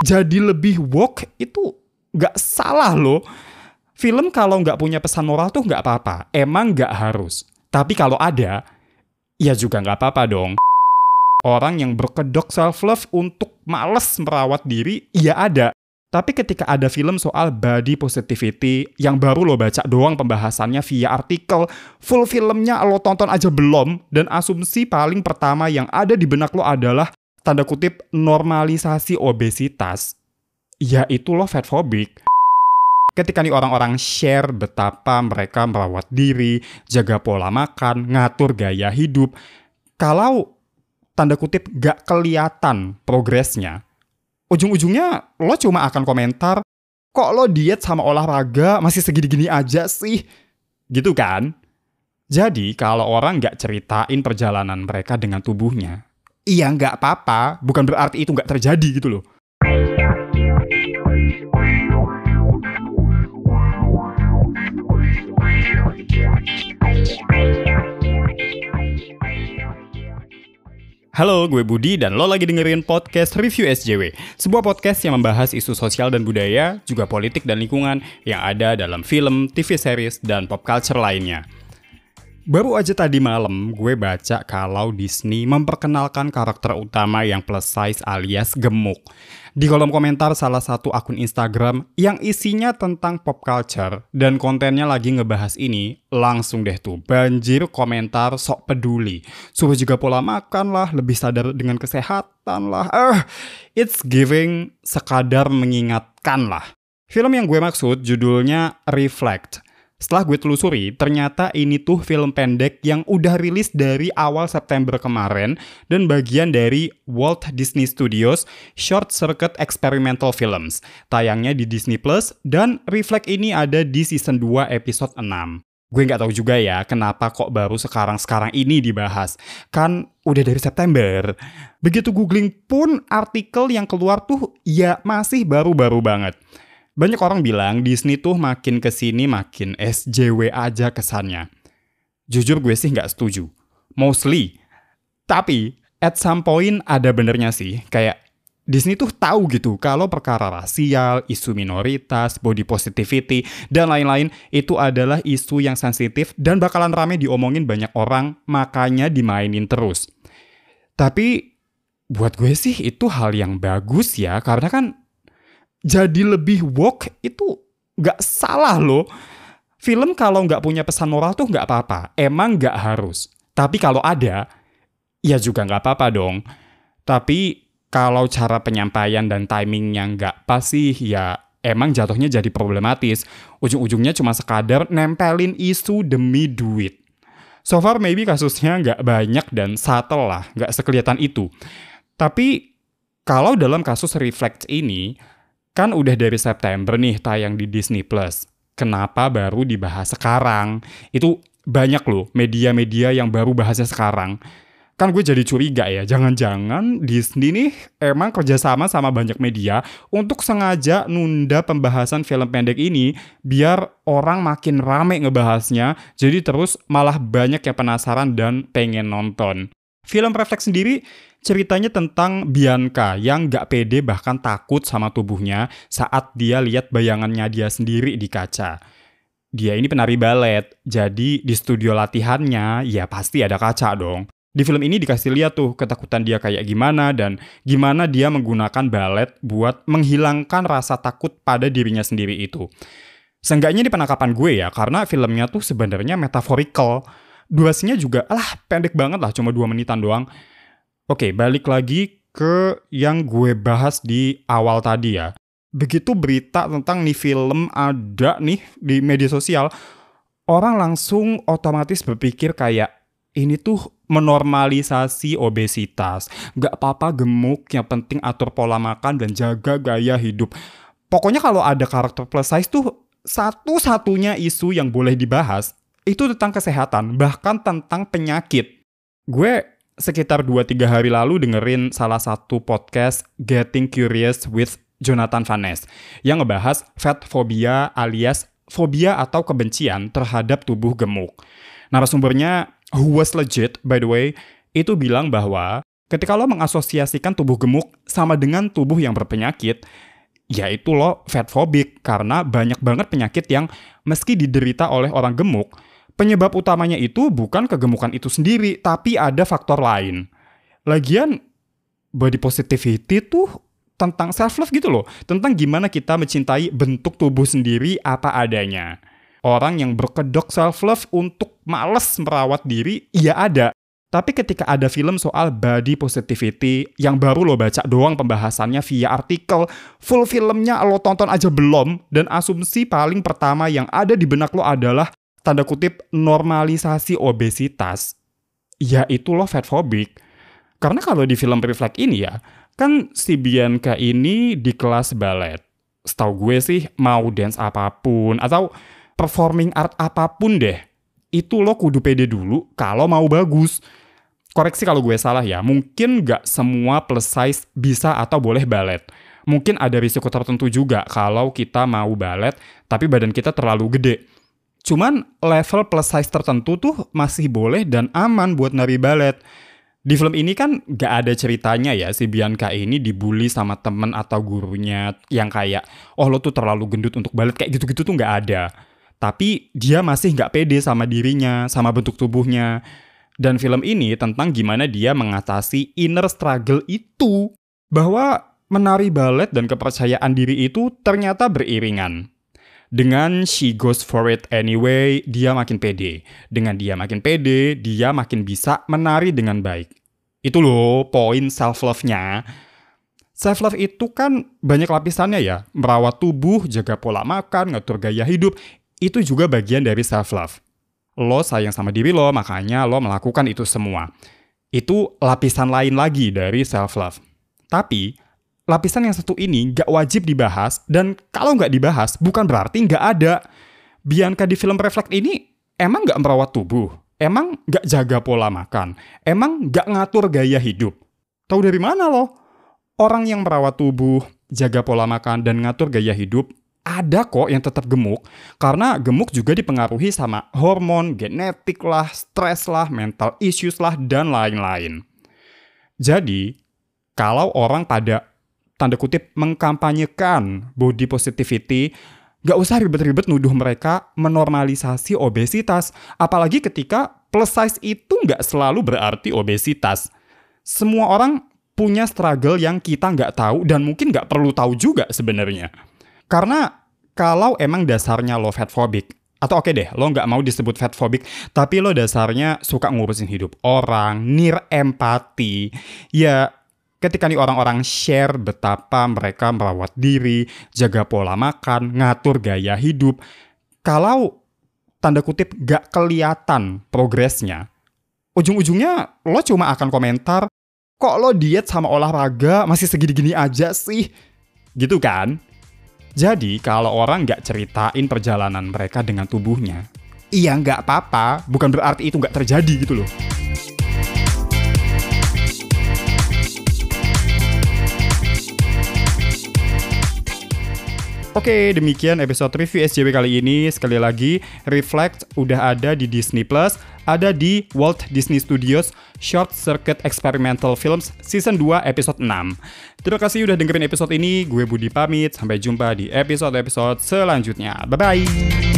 jadi lebih woke itu nggak salah loh. Film kalau nggak punya pesan moral tuh nggak apa-apa, emang nggak harus. Tapi kalau ada, ya juga nggak apa-apa dong. Orang yang berkedok self-love untuk males merawat diri, ya ada. Tapi ketika ada film soal body positivity yang baru lo baca doang pembahasannya via artikel, full filmnya lo tonton aja belum, dan asumsi paling pertama yang ada di benak lo adalah tanda kutip normalisasi obesitas, ya itu lo fatphobic ketika nih orang-orang share betapa mereka merawat diri, jaga pola makan, ngatur gaya hidup, kalau tanda kutip gak kelihatan progresnya, ujung-ujungnya lo cuma akan komentar, kok lo diet sama olahraga masih segini-gini aja sih? Gitu kan? Jadi kalau orang gak ceritain perjalanan mereka dengan tubuhnya, iya gak apa-apa, bukan berarti itu gak terjadi gitu loh. Halo, gue Budi dan lo lagi dengerin podcast Review SJW, sebuah podcast yang membahas isu sosial dan budaya, juga politik dan lingkungan yang ada dalam film, TV series, dan pop culture lainnya. Baru aja tadi malam gue baca kalau Disney memperkenalkan karakter utama yang plus size alias gemuk. Di kolom komentar salah satu akun Instagram yang isinya tentang pop culture dan kontennya lagi ngebahas ini, langsung deh tuh banjir komentar sok peduli. Suruh juga pola makan lah, lebih sadar dengan kesehatan lah. Uh, it's giving sekadar mengingatkan lah. Film yang gue maksud judulnya Reflect setelah gue telusuri, ternyata ini tuh film pendek yang udah rilis dari awal September kemarin dan bagian dari Walt Disney Studios Short Circuit Experimental Films. Tayangnya di Disney Plus dan Reflect ini ada di season 2 episode 6. Gue nggak tahu juga ya kenapa kok baru sekarang-sekarang ini dibahas. Kan udah dari September. Begitu googling pun artikel yang keluar tuh ya masih baru-baru banget. Banyak orang bilang Disney tuh makin ke sini makin SJW aja kesannya. Jujur gue sih nggak setuju. Mostly. Tapi, at some point ada benernya sih. Kayak Disney tuh tahu gitu kalau perkara rasial, isu minoritas, body positivity, dan lain-lain itu adalah isu yang sensitif dan bakalan rame diomongin banyak orang, makanya dimainin terus. Tapi buat gue sih itu hal yang bagus ya, karena kan jadi lebih woke itu nggak salah loh. Film kalau nggak punya pesan moral tuh nggak apa-apa. Emang nggak harus. Tapi kalau ada, ya juga nggak apa-apa dong. Tapi kalau cara penyampaian dan timingnya nggak pas sih, ya emang jatuhnya jadi problematis. Ujung-ujungnya cuma sekadar nempelin isu demi duit. So far maybe kasusnya nggak banyak dan subtle lah, nggak sekelihatan itu. Tapi kalau dalam kasus Reflect ini, Kan udah dari September nih tayang di Disney Plus. Kenapa baru dibahas sekarang? Itu banyak loh media-media yang baru bahasnya sekarang. Kan gue jadi curiga ya, jangan-jangan Disney nih emang kerjasama sama banyak media untuk sengaja nunda pembahasan film pendek ini biar orang makin rame ngebahasnya, jadi terus malah banyak yang penasaran dan pengen nonton. Film Refleks sendiri ceritanya tentang Bianca yang gak pede bahkan takut sama tubuhnya saat dia lihat bayangannya dia sendiri di kaca. Dia ini penari balet, jadi di studio latihannya ya pasti ada kaca dong. Di film ini dikasih lihat tuh ketakutan dia kayak gimana dan gimana dia menggunakan balet buat menghilangkan rasa takut pada dirinya sendiri itu. Seenggaknya di penangkapan gue ya, karena filmnya tuh sebenarnya metaphorical. Durasinya juga, alah pendek banget lah, cuma dua menitan doang. Oke, balik lagi ke yang gue bahas di awal tadi ya. Begitu berita tentang nih film ada nih di media sosial, orang langsung otomatis berpikir kayak ini tuh menormalisasi obesitas. Gak apa-apa gemuk, yang penting atur pola makan dan jaga gaya hidup. Pokoknya kalau ada karakter plus size tuh satu-satunya isu yang boleh dibahas itu tentang kesehatan, bahkan tentang penyakit. Gue sekitar 2-3 hari lalu dengerin salah satu podcast Getting Curious with Jonathan Vanes yang ngebahas fat phobia alias fobia atau kebencian terhadap tubuh gemuk. Narasumbernya who was legit by the way itu bilang bahwa Ketika lo mengasosiasikan tubuh gemuk sama dengan tubuh yang berpenyakit, yaitu lo fat phobic karena banyak banget penyakit yang meski diderita oleh orang gemuk, penyebab utamanya itu bukan kegemukan itu sendiri, tapi ada faktor lain. Lagian, body positivity tuh tentang self love gitu loh, tentang gimana kita mencintai bentuk tubuh sendiri apa adanya. Orang yang berkedok self love untuk males merawat diri, iya ada. Tapi ketika ada film soal body positivity yang baru lo baca doang pembahasannya via artikel, full filmnya lo tonton aja belum, dan asumsi paling pertama yang ada di benak lo adalah tanda kutip normalisasi obesitas, ya itu lo fat phobic. Karena kalau di film Reflect ini ya, kan si Bianca ini di kelas ballet. Setahu gue sih mau dance apa pun atau performing art apa pun deh, itu lo kudu pede dulu kalau mau bagus koreksi kalau gue salah ya, mungkin gak semua plus size bisa atau boleh balet. Mungkin ada risiko tertentu juga kalau kita mau balet, tapi badan kita terlalu gede. Cuman level plus size tertentu tuh masih boleh dan aman buat nari balet. Di film ini kan gak ada ceritanya ya si Bianca ini dibully sama temen atau gurunya yang kayak, oh lo tuh terlalu gendut untuk balet, kayak gitu-gitu tuh gak ada. Tapi dia masih gak pede sama dirinya, sama bentuk tubuhnya dan film ini tentang gimana dia mengatasi inner struggle itu. Bahwa menari balet dan kepercayaan diri itu ternyata beriringan. Dengan she goes for it anyway, dia makin pede. Dengan dia makin pede, dia makin bisa menari dengan baik. Itu loh poin self-love-nya. Self-love itu kan banyak lapisannya ya. Merawat tubuh, jaga pola makan, ngatur gaya hidup. Itu juga bagian dari self-love lo sayang sama diri lo, makanya lo melakukan itu semua. Itu lapisan lain lagi dari self-love. Tapi, lapisan yang satu ini gak wajib dibahas, dan kalau gak dibahas, bukan berarti gak ada. Bianca di film Reflect ini emang gak merawat tubuh, emang gak jaga pola makan, emang gak ngatur gaya hidup. Tahu dari mana lo? Orang yang merawat tubuh, jaga pola makan, dan ngatur gaya hidup ada kok yang tetap gemuk karena gemuk juga dipengaruhi sama hormon, genetik lah, stres lah, mental issues lah, dan lain-lain. Jadi, kalau orang pada tanda kutip mengkampanyekan body positivity, gak usah ribet-ribet nuduh mereka menormalisasi obesitas, apalagi ketika plus size itu gak selalu berarti obesitas. Semua orang punya struggle yang kita nggak tahu dan mungkin nggak perlu tahu juga sebenarnya. Karena kalau emang dasarnya lo fat phobic, atau oke okay deh, lo nggak mau disebut fat phobic, tapi lo dasarnya suka ngurusin hidup orang, nir empati, ya ketika nih orang-orang share betapa mereka merawat diri, jaga pola makan, ngatur gaya hidup, kalau tanda kutip gak kelihatan progresnya, ujung-ujungnya lo cuma akan komentar, kok lo diet sama olahraga masih segini-gini aja sih? Gitu kan? Jadi kalau orang nggak ceritain perjalanan mereka dengan tubuhnya, iya nggak apa-apa, bukan berarti itu nggak terjadi gitu loh. Oke, demikian episode review SJW kali ini. Sekali lagi, Reflect udah ada di Disney Plus, ada di Walt Disney Studios Short Circuit Experimental Films Season 2 episode 6. Terima kasih udah dengerin episode ini. Gue Budi pamit. Sampai jumpa di episode-episode selanjutnya. Bye-bye.